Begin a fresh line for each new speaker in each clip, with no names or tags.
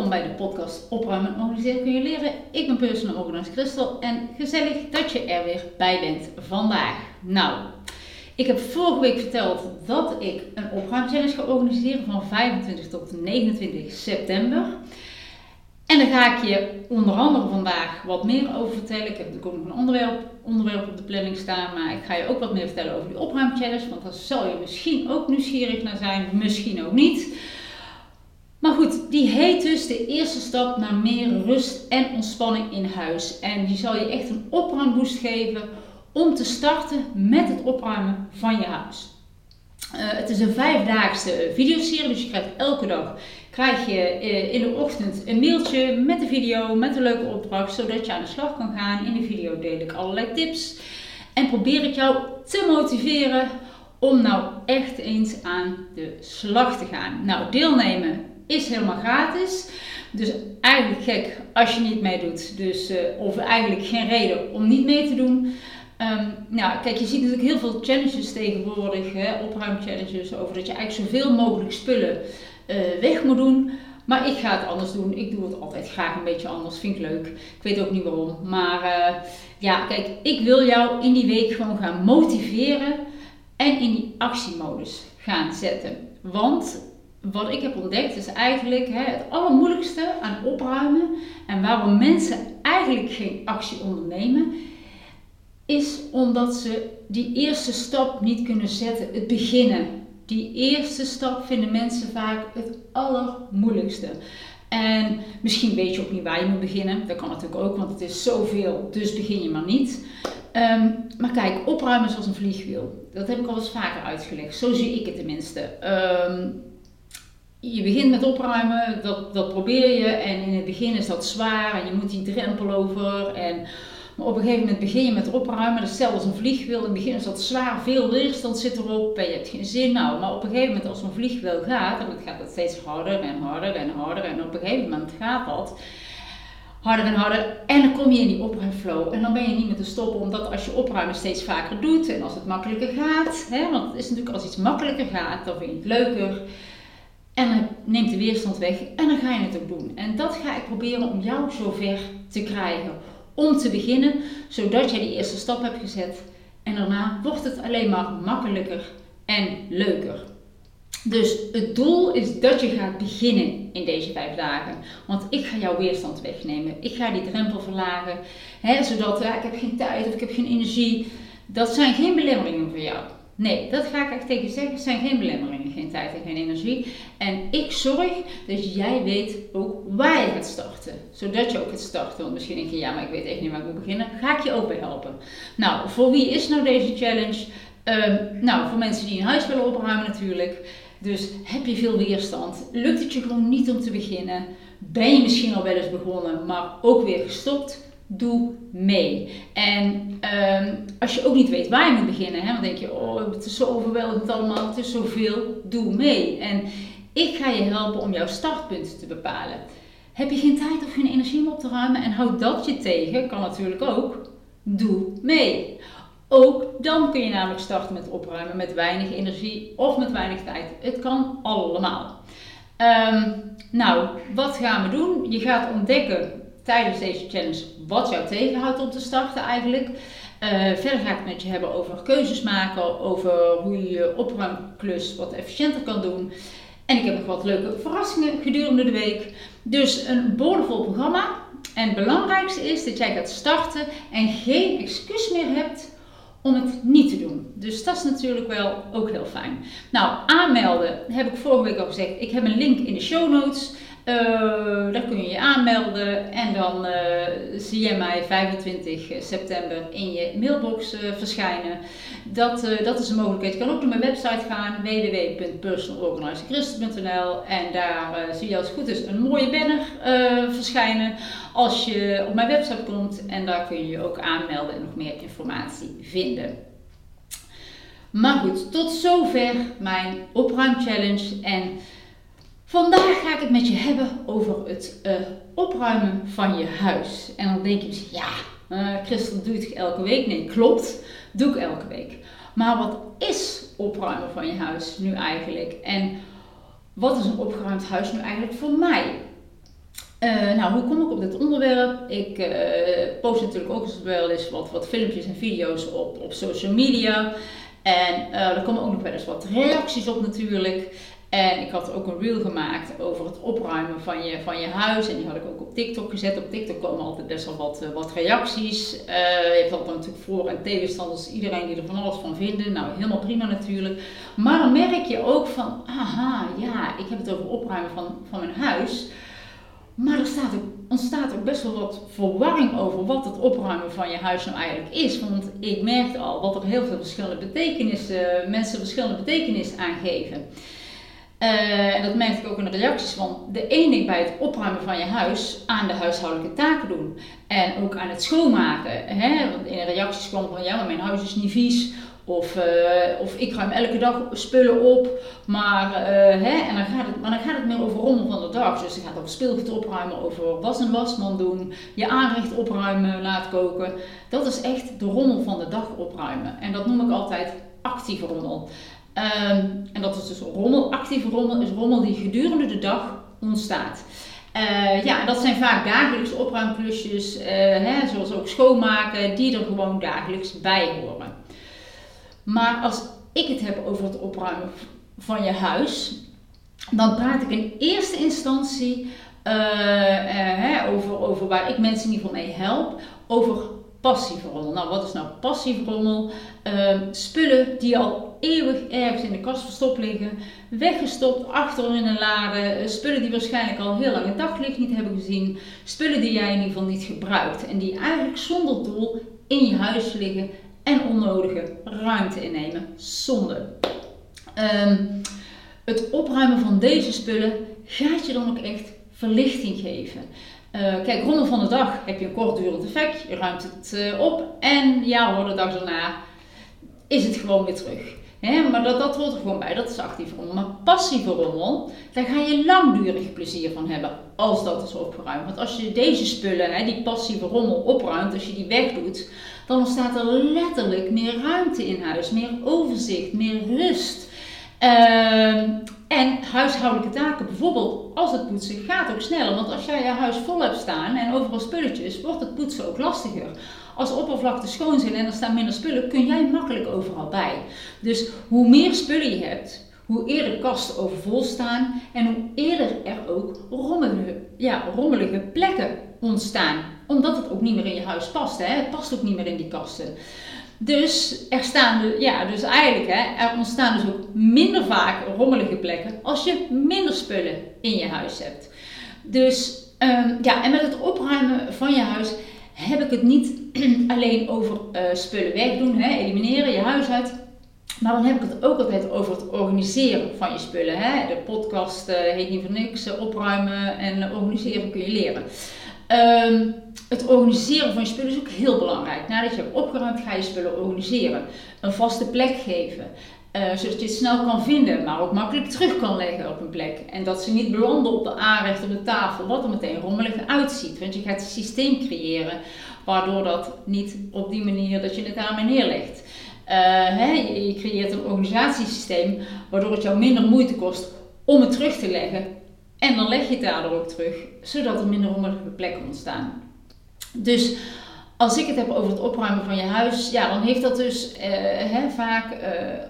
Welkom bij de podcast Opruimen en Organiseren kun je leren. Ik ben personal organizer Christel en gezellig dat je er weer bij bent vandaag. Nou, ik heb vorige week verteld dat ik een opruimchallenge ga organiseren van 25 tot 29 september. En daar ga ik je onder andere vandaag wat meer over vertellen. Ik heb natuurlijk ook nog een onderwerp, onderwerp op de planning staan, maar ik ga je ook wat meer vertellen over die opruimchallenge, want daar zal je misschien ook nieuwsgierig naar zijn, misschien ook niet. Maar goed, die heet dus de eerste stap naar meer rust en ontspanning in huis. En die zal je echt een opruimboost geven om te starten met het opruimen van je huis. Uh, het is een vijfdaagse videoserie, dus je krijgt elke dag krijg je uh, in de ochtend een mailtje met de video, met een leuke opdracht, zodat je aan de slag kan gaan. In de video deel ik allerlei tips en probeer ik jou te motiveren om nou echt eens aan de slag te gaan. Nou, deelnemen is helemaal gratis. Dus eigenlijk gek als je niet meedoet. Dus, uh, of eigenlijk geen reden om niet mee te doen. Um, nou, kijk, je ziet natuurlijk heel veel challenges tegenwoordig, hè, opruimchallenges, over dat je eigenlijk zoveel mogelijk spullen uh, weg moet doen. Maar ik ga het anders doen. Ik doe het altijd graag een beetje anders. Vind ik leuk. Ik weet ook niet waarom. Maar uh, ja, kijk, ik wil jou in die week gewoon gaan motiveren en in die actiemodus gaan zetten. Want wat ik heb ontdekt is eigenlijk hè, het allermoeilijkste aan opruimen en waarom mensen eigenlijk geen actie ondernemen, is omdat ze die eerste stap niet kunnen zetten, het beginnen. Die eerste stap vinden mensen vaak het allermoeilijkste. En misschien weet je ook niet waar je moet beginnen. Dat kan natuurlijk ook, want het is zoveel, dus begin je maar niet. Um, maar kijk, opruimen is als een vliegwiel. Dat heb ik al eens vaker uitgelegd. Zo zie ik het tenminste. Um, je begint met opruimen, dat, dat probeer je en in het begin is dat zwaar en je moet die drempel over. En, maar op een gegeven moment begin je met opruimen, is hetzelfde als een vliegwiel. In het begin is dat zwaar, veel weerstand zit erop en je hebt geen zin. Nou, maar op een gegeven moment als zo'n vliegwiel gaat, en dan gaat dat steeds harder en harder en harder en op een gegeven moment gaat dat harder en harder. En dan kom je in die opruimflow. En dan ben je niet meer te stoppen, omdat als je opruimen steeds vaker doet en als het makkelijker gaat, hè, want het is natuurlijk als iets makkelijker gaat, dan vind je het leuker. En dan neemt de weerstand weg en dan ga je het ook doen. En dat ga ik proberen om jou zover te krijgen. Om te beginnen, zodat jij die eerste stap hebt gezet. En daarna wordt het alleen maar makkelijker en leuker. Dus het doel is dat je gaat beginnen in deze vijf dagen. Want ik ga jouw weerstand wegnemen. Ik ga die drempel verlagen. Hè, zodat ja, ik heb geen tijd of ik heb geen energie. Dat zijn geen belemmeringen voor jou. Nee, dat ga ik echt tegen zeggen. Het zijn geen belemmeringen, geen tijd en geen energie. En ik zorg dat jij weet ook waar je gaat starten. Zodat je ook gaat starten. Want misschien denk je, ja, maar ik weet echt niet waar ik moet beginnen. Ga ik je ook bij helpen. Nou, voor wie is nou deze challenge? Um, nou, voor mensen die een huis willen opruimen natuurlijk. Dus heb je veel weerstand? Lukt het je gewoon niet om te beginnen? Ben je misschien al wel eens begonnen, maar ook weer gestopt? Doe mee. En um, als je ook niet weet waar je moet beginnen, hè, dan denk je, oh, het is zo overweldigend allemaal, het is zoveel, doe mee. En ik ga je helpen om jouw startpunten te bepalen. Heb je geen tijd of geen energie om op te ruimen en houd dat je tegen, kan natuurlijk ook, doe mee. Ook dan kun je namelijk starten met opruimen met weinig energie of met weinig tijd. Het kan allemaal. Um, nou, wat gaan we doen? Je gaat ontdekken tijdens deze challenge wat jou tegenhoudt om te starten eigenlijk. Uh, verder ga ik het met je hebben over keuzes maken, over hoe je je opruimklus wat efficiënter kan doen. En ik heb nog wat leuke verrassingen gedurende de week. Dus een boordevol programma. En het belangrijkste is dat jij gaat starten en geen excuus meer hebt om het niet te doen. Dus dat is natuurlijk wel ook heel fijn. Nou, aanmelden heb ik vorige week al gezegd. Ik heb een link in de show notes. Uh, daar kun je je aanmelden en dan uh, zie je mij 25 september in je mailbox uh, verschijnen. Dat, dat is een mogelijkheid. Je kan ook naar mijn website gaan www.personalorganizerchristen.nl en daar zie je als het goed is een mooie banner verschijnen als je op mijn website komt en daar kun je je ook aanmelden en nog meer informatie vinden. Maar goed, tot zover mijn opruimchallenge en Vandaag ga ik het met je hebben over het uh, opruimen van je huis. En dan denk je ja, uh, Christel doet het elke week. Nee, klopt, doe ik elke week. Maar wat is opruimen van je huis nu eigenlijk? En wat is een opgeruimd huis nu eigenlijk voor mij? Uh, nou, hoe kom ik op dit onderwerp? Ik post natuurlijk ook wel eens wat, wat filmpjes en video's op, op social media. En er komen ook nog wel eens wat reacties op natuurlijk. En ik had ook een reel gemaakt over het opruimen van je, van je huis. En die had ik ook op TikTok gezet. Op TikTok komen altijd best wel wat, wat reacties. Uh, je hebt altijd natuurlijk voor- en tegenstanders. Iedereen die er van alles van vinden. Nou, helemaal prima natuurlijk. Maar dan merk je ook van, aha, ja, ik heb het over opruimen van, van mijn huis. Maar er staat ontstaat ook best wel wat verwarring over wat het opruimen van je huis nou eigenlijk is. Want ik merkte al dat er heel veel verschillende betekenissen, mensen verschillende betekenis aangeven. Uh, en dat merkte ik ook in de reacties van de ene bij het opruimen van je huis aan de huishoudelijke taken doen. En ook aan het schoonmaken. Hè? Want in de reacties kwam van ja, maar mijn huis is niet vies. Of, uh, of ik ruim elke dag spullen op. Maar, uh, hè, en dan gaat het, maar dan gaat het meer over rommel van de dag. Dus je gaat over speelgoed opruimen, over was en wasman doen, je aanrecht opruimen, laat koken. Dat is echt de rommel van de dag opruimen. En dat noem ik altijd actieve rommel. Um, en dat is dus rommel. Actieve rommel is rommel die gedurende de dag ontstaat. Uh, ja, dat zijn vaak dagelijkse opruimklusjes, uh, hè, zoals ook schoonmaken, die er gewoon dagelijks bij horen. Maar als ik het heb over het opruimen van je huis, dan praat ik in eerste instantie uh, hè, over, over waar ik mensen in ieder geval mee help, over passieve rommel. Nou, wat is nou passieve rommel? Uh, spullen die al eeuwig ergens in de kast verstopt liggen, weggestopt achter in een lade, spullen die waarschijnlijk al heel lang het daglicht niet hebben gezien, spullen die jij in ieder geval niet gebruikt en die eigenlijk zonder doel in je huis liggen en onnodige ruimte innemen. Zonde. Um, het opruimen van deze spullen gaat je dan ook echt verlichting geven. Uh, kijk, rommel van de dag heb je een kortdurend effect. Je ruimt het uh, op en ja hoor, de dag daarna is het gewoon weer terug. Maar dat, dat hoort er gewoon bij, dat is actieve rommel. Maar passieve rommel, daar ga je langdurig plezier van hebben als dat is opgeruimd. Want als je deze spullen, die passieve rommel opruimt, als je die wegdoet, dan ontstaat er letterlijk meer ruimte in huis, meer overzicht, meer rust. Uh, en huishoudelijke taken, bijvoorbeeld als het poetsen, gaat ook sneller. Want als jij je huis vol hebt staan en overal spulletjes, wordt het poetsen ook lastiger. Als oppervlakte schoon zijn en er staan minder spullen, kun jij makkelijk overal bij. Dus hoe meer spullen je hebt, hoe eerder kasten overvol staan en hoe eerder er ook rommelige, ja, rommelige plekken ontstaan. Omdat het ook niet meer in je huis past. Hè? Het past ook niet meer in die kasten. Dus er staan, ja, dus eigenlijk, hè, er ontstaan dus ook minder vaak rommelige plekken als je minder spullen in je huis hebt. Dus um, ja, en met het opruimen van je huis heb ik het niet alleen over uh, spullen wegdoen, hè, elimineren, je huis uit. Maar dan heb ik het ook altijd over het organiseren van je spullen. Hè. De podcast uh, heet niet voor niks, uh, opruimen en organiseren kun je leren. Um, het organiseren van je spullen is ook heel belangrijk. Nadat je hebt opgeruimd, ga je spullen organiseren. Een vaste plek geven. Uh, zodat je het snel kan vinden, maar ook makkelijk terug kan leggen op een plek. En dat ze niet belanden op de aanrecht op de tafel, wat er meteen rommelig uitziet. Want je gaat een systeem creëren, waardoor dat niet op die manier dat je het daarmee neerlegt. Uh, hè, je, creëert een organisatiesysteem, waardoor het jou minder moeite kost om het terug te leggen. En dan leg je het daardoor ook terug, zodat er minder rommelige plekken ontstaan. Dus als ik het heb over het opruimen van je huis, ja, dan heeft dat dus uh, hè, vaak uh,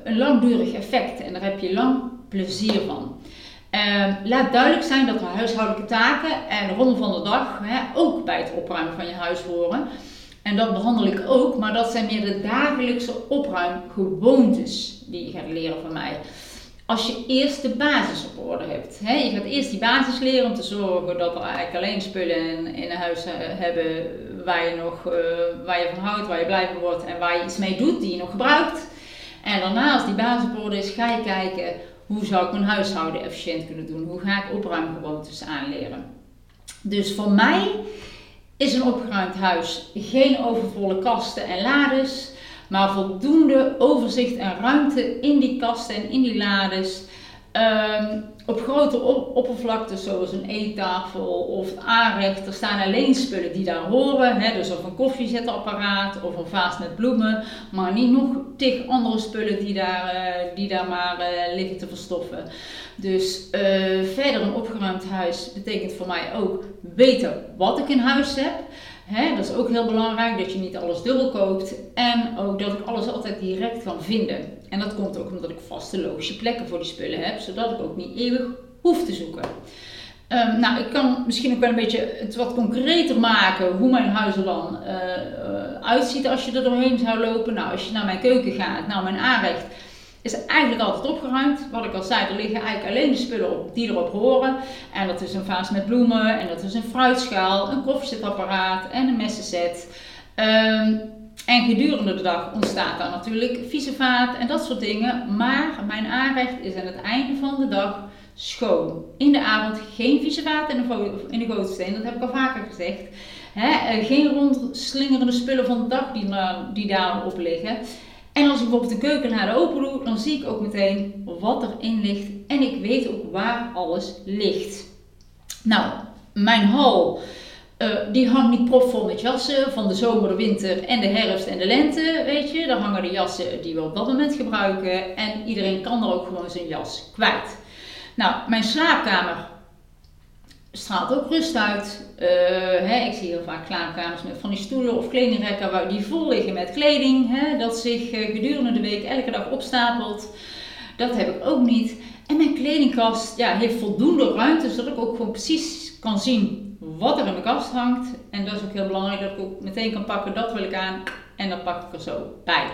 een langdurig effect en daar heb je lang plezier van. Uh, laat duidelijk zijn dat de huishoudelijke taken en rommel van de dag hè, ook bij het opruimen van je huis horen. En dat behandel ik ook, maar dat zijn meer de dagelijkse opruimgewoontes die je gaat leren van mij als je eerst de basis op orde hebt. Hè? Je gaat eerst die basis leren om te zorgen dat er eigenlijk alleen spullen in, in huis uh, hebben waar je, nog, uh, waar je van houdt, waar je blij van wordt en waar je iets mee doet die je nog gebruikt. En daarna, als die basis op orde is, ga je kijken hoe zou ik mijn huishouden efficiënt kunnen doen? Hoe ga ik opruimgewoontes aanleren? Dus voor mij is een opgeruimd huis geen overvolle kasten en lades maar voldoende overzicht en ruimte in die kasten en in die lades. Um, op grote oppervlaktes zoals een eettafel of aanrecht, er staan alleen spullen die daar horen. Hè, dus of een koffiezetapparaat of een vaas met bloemen. Maar niet nog tig andere spullen die daar, uh, die daar maar uh, liggen te verstoffen. Dus uh, verder een opgeruimd huis betekent voor mij ook weten wat ik in huis heb. Hè, dat is ook heel belangrijk, dat je niet alles dubbel koopt. En ook dat ik alles altijd direct kan vinden. En dat komt ook omdat ik vaste logische plekken voor die spullen heb, zodat ik ook niet eeuwig hoef te zoeken. Um, nou, ik kan misschien ook wel een beetje het wat concreter maken hoe mijn huizenland uh, uitziet als je er doorheen zou lopen. Nou, als je naar mijn keuken gaat, nou mijn aanrecht is eigenlijk altijd opgeruimd. Wat ik al zei, er liggen eigenlijk alleen de spullen op die erop horen. En dat is een vaas met bloemen, en dat is een fruitschaal, een koffiezetapparaat en een messenset. Um, en gedurende de dag ontstaat daar natuurlijk vieze vaat en dat soort dingen. Maar mijn aanrecht is aan het einde van de dag schoon. In de avond geen vieze vaat in de, in de gootsteen, dat heb ik al vaker gezegd. Eh, geen rondslingerende spullen van de dag die, die daarop liggen. En als ik bijvoorbeeld de keuken naar de open doe, dan zie ik ook meteen wat erin ligt. En ik weet ook waar alles ligt. Nou, mijn hal, uh, die hangt niet propvol met jassen van de zomer, de winter en de herfst en de lente, weet je. Daar hangen de jassen die we op dat moment gebruiken. En iedereen kan er ook gewoon zijn jas kwijt. Nou, mijn slaapkamer straalt ook rust uit. Uh, hè, ik zie heel vaak klaarkamers met van die stoelen of kledingrekken waar die vol liggen met kleding. Hè, dat zich uh, gedurende de week elke dag opstapelt. Dat heb ik ook niet. En mijn kledingkast ja, heeft voldoende ruimte zodat ik ook gewoon precies kan zien wat er in mijn kast hangt. En dat is ook heel belangrijk dat ik ook meteen kan pakken, dat wil ik aan. En dan pak ik er zo bij.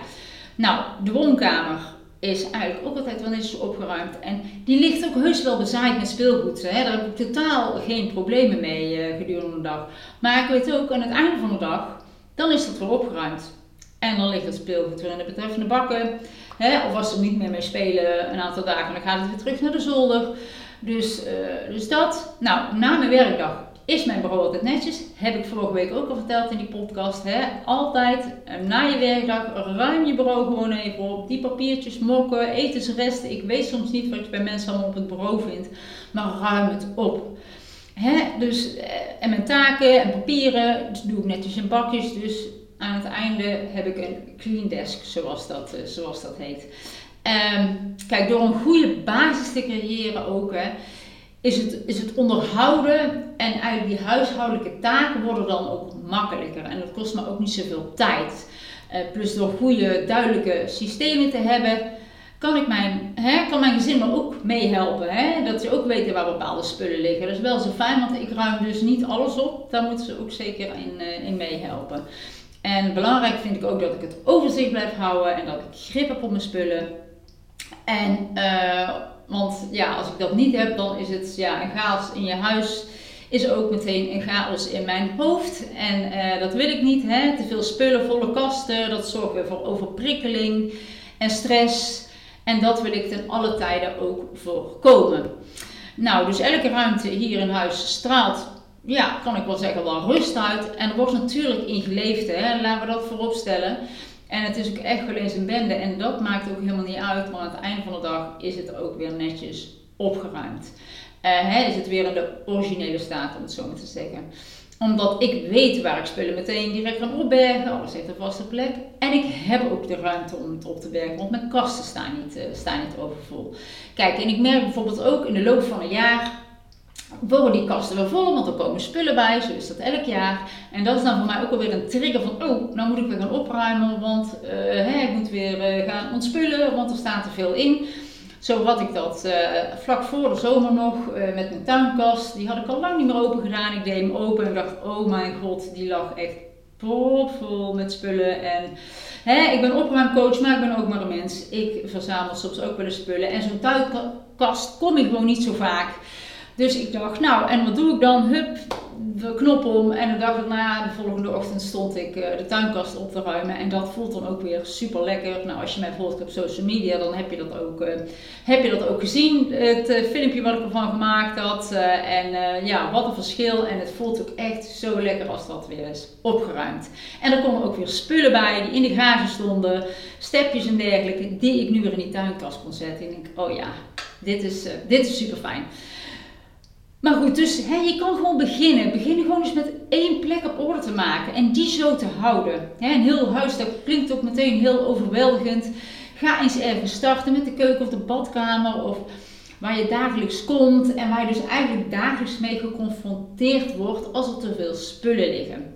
Nou, de woonkamer is eigenlijk ook altijd wel netjes opgeruimd. En die ligt ook heus wel bezaaid met speelgoed. Hè. Daar heb ik totaal geen problemen mee uh, gedurende de dag. Maar ik weet ook, aan het einde van de dag, dan is dat weer opgeruimd. En dan ligt het speelgoed weer in de betreffende bakken. Hè. Of als ze niet meer mee spelen een aantal dagen, dan gaat het weer terug naar de zolder. Dus, uh, dus dat. Nou, na mijn werkdag is mijn bureau altijd netjes? Heb ik vorige week ook al verteld in die podcast. Hè? Altijd eh, na je werkdag ruim je bureau gewoon even op. Die papiertjes, mokken, etensresten. Ik weet soms niet wat je bij mensen allemaal op het bureau vindt. Maar ruim het op. Hè? Dus, eh, en mijn taken en papieren dus doe ik netjes in bakjes. Dus aan het einde heb ik een clean desk, zoals dat, eh, zoals dat heet. Um, kijk, door een goede basis te creëren ook. Hè, is het, is het onderhouden en eigenlijk die huishoudelijke taken worden dan ook makkelijker. En dat kost me ook niet zoveel tijd. Uh, plus door goede, duidelijke systemen te hebben, kan, ik mijn, hè, kan mijn gezin me ook meehelpen. Dat ze ook weten waar bepaalde spullen liggen. Dat is wel zo fijn, want ik ruim dus niet alles op. Daar moeten ze ook zeker in, uh, in meehelpen. En belangrijk vind ik ook dat ik het overzicht blijf houden en dat ik grip heb op mijn spullen. En uh, want ja, als ik dat niet heb, dan is het ja, een chaos in je huis. Is ook meteen een chaos in mijn hoofd. En uh, dat wil ik niet. Hè? Te veel spullen, volle kasten. Dat zorgt weer voor overprikkeling en stress. En dat wil ik ten alle tijden ook voorkomen. Nou, dus elke ruimte hier in huis straalt, ja, kan ik wel zeggen, wel rust uit. En er wordt natuurlijk in geleefd, hè? laten we dat voorop stellen. En het is ook echt wel eens een bende. En dat maakt ook helemaal niet uit. Maar aan het einde van de dag is het ook weer netjes opgeruimd. Uh, hè, is het weer in de originele staat, om het zo maar te zeggen. Omdat ik weet waar ik spullen meteen direct kan opbergen. Alles heeft een vaste plek. En ik heb ook de ruimte om het op te bergen. Want mijn kasten staan niet, uh, staan niet overvol. Kijk, en ik merk bijvoorbeeld ook in de loop van een jaar worden die kasten weer vol, want er komen spullen bij, zo is dat elk jaar. En dat is dan voor mij ook alweer een trigger van, oh, nou moet ik weer gaan opruimen, want uh, ik moet weer uh, gaan ontspullen, want er staat te veel in. Zo had ik dat uh, vlak voor de zomer nog met mijn tuinkast. Die had ik al lang niet meer open gedaan. Ik deed hem open en dacht, oh mijn god, die lag echt propvol met spullen. En hè, ik ben opruimcoach, maar ik ben ook maar een mens. Ik verzamel soms ook wel de spullen. En zo'n tuinkast kom ik gewoon niet zo vaak. Dus ik dacht, nou, en wat doe ik dan? Hup, de knop om. En de dag daarna, de volgende ochtend, stond ik uh, de tuinkast op te ruimen. En dat voelt dan ook weer super lekker. Nou, als je mij volgt op social media, dan heb je dat ook, uh, heb je dat ook gezien. Het uh, filmpje wat ik ervan gemaakt had. en ja, wat een verschil. En het voelt ook echt zo lekker als dat weer is opgeruimd. En er komen ook weer spullen bij die in de garage stonden. Stepjes en dergelijke, die ik nu weer in die tuinkast kon zetten. En ik oh ja, dit is, dit is super fijn. Maar goed, dus hè, je kan gewoon beginnen. Beginnen gewoon eens met één plek op orde te maken en die zo te houden. Hè, een heel huis, dat klinkt ook meteen heel overweldigend. Ga eens even starten met de keuken of de badkamer of waar je dagelijks komt en waar je dus eigenlijk dagelijks mee geconfronteerd wordt als er te veel spullen liggen.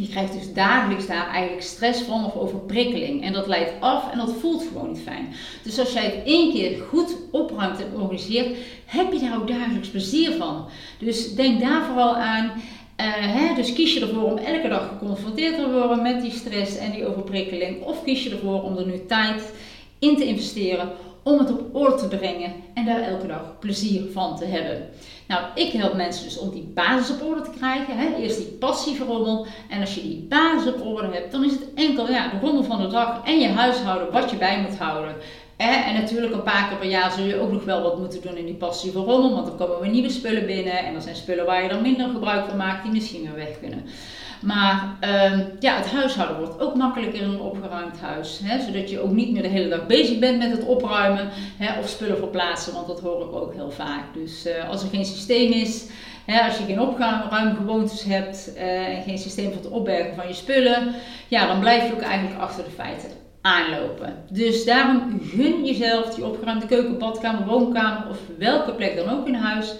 Je krijgt dus dagelijks daar eigenlijk stress van of overprikkeling. En dat leidt af en dat voelt gewoon niet fijn. Dus als jij het één keer goed opruimt en organiseert, heb je daar ook dagelijks plezier van. Dus denk daar vooral aan. Uh, hè, dus kies je ervoor om elke dag geconfronteerd te worden met die stress en die overprikkeling. Of kies je ervoor om er nu tijd in te investeren om het op orde te brengen en daar elke dag plezier van te hebben. Nou, ik help mensen dus om die basis op orde te krijgen. Hè? Eerst die passieve rommel. En als je die basis op orde hebt, dan is het enkel ja, de rommel van de dag en je huishouden wat je bij moet houden. En natuurlijk een paar keer per jaar zul je ook nog wel wat moeten doen in die passieve rommel, want dan komen weer nieuwe spullen binnen en er zijn spullen waar je dan minder gebruik van maakt die misschien weer weg kunnen. Maar uh, ja, het huishouden wordt ook makkelijker in een opgeruimd huis. Hè, zodat je ook niet meer de hele dag bezig bent met het opruimen hè, of spullen verplaatsen, want dat hoor ik ook heel vaak. Dus uh, als er geen systeem is, hè, als je geen opruimgewoontes hebt uh, en geen systeem voor het opbergen van je spullen, ja, dan blijf je ook eigenlijk achter de feiten aanlopen. Dus daarom gun jezelf die opgeruimde keuken, badkamer, woonkamer of welke plek dan ook in huis.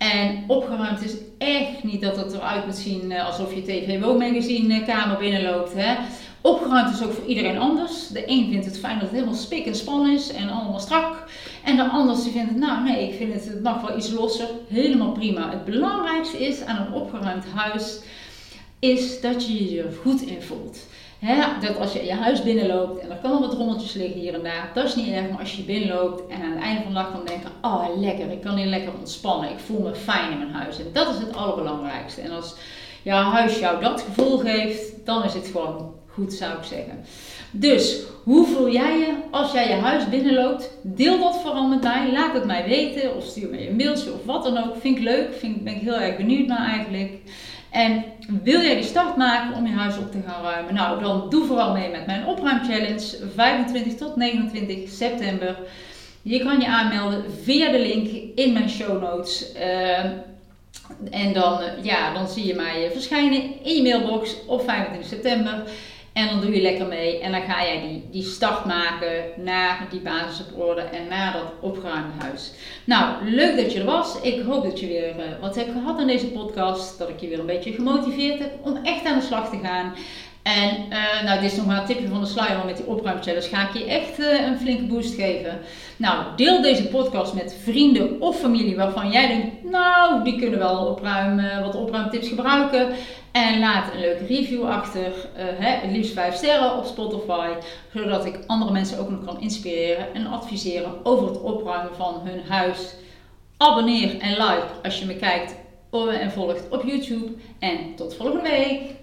En opgeruimd is echt niet dat het eruit moet zien eh, alsof je TV Woonmagazine eh, kamer binnenloopt. Hè. Opgeruimd is ook voor iedereen anders. De een vindt het fijn dat het helemaal spik en span is en allemaal strak. En de ander vindt het, nou nee, ik vind het, het mag wel iets losser. Helemaal prima. Het belangrijkste is aan een opgeruimd huis, is dat je je er goed in voelt dat als je je huis binnenloopt en er kan wat rommeltjes liggen hier en daar, dat is niet erg. Maar als je binnenloopt en aan het einde van de dag kan denken, oh lekker, ik kan hier lekker ontspannen, ik voel me fijn in mijn huis. En dat is het allerbelangrijkste. En als jouw huis jou dat gevoel geeft, dan is het gewoon goed, zou ik zeggen. Dus, hoe voel jij je als jij je huis binnenloopt? Deel dat vooral met mij, laat het mij weten of stuur me een mailtje of wat dan ook. Vind ik leuk, vind, ben ik heel erg benieuwd naar eigenlijk. En wil jij die start maken om je huis op te gaan ruimen? Nou, dan doe vooral mee met mijn opruimchallenge 25 tot 29 september. Je kan je aanmelden via de link in mijn show notes. Uh, en dan, uh, ja, dan zie je mij verschijnen in je mailbox op 25 september. En dan doe je lekker mee en dan ga jij die, die start maken naar die basisorde en naar dat opgeruimde huis. Nou, leuk dat je er was. Ik hoop dat je weer uh, wat hebt gehad aan deze podcast. Dat ik je weer een beetje gemotiveerd heb om echt aan de slag te gaan. En uh, nou, dit is nog maar een tipje van de sluier, met die opruimchallenge ga ik je echt uh, een flinke boost geven. Nou, deel deze podcast met vrienden of familie waarvan jij denkt, nou, die kunnen wel opruimen, wat opruimtips gebruiken. En laat een leuke review achter, hè, het liefst 5 sterren op Spotify, zodat ik andere mensen ook nog kan inspireren en adviseren over het opruimen van hun huis. Abonneer en like als je me kijkt en volgt op YouTube. En tot volgende week!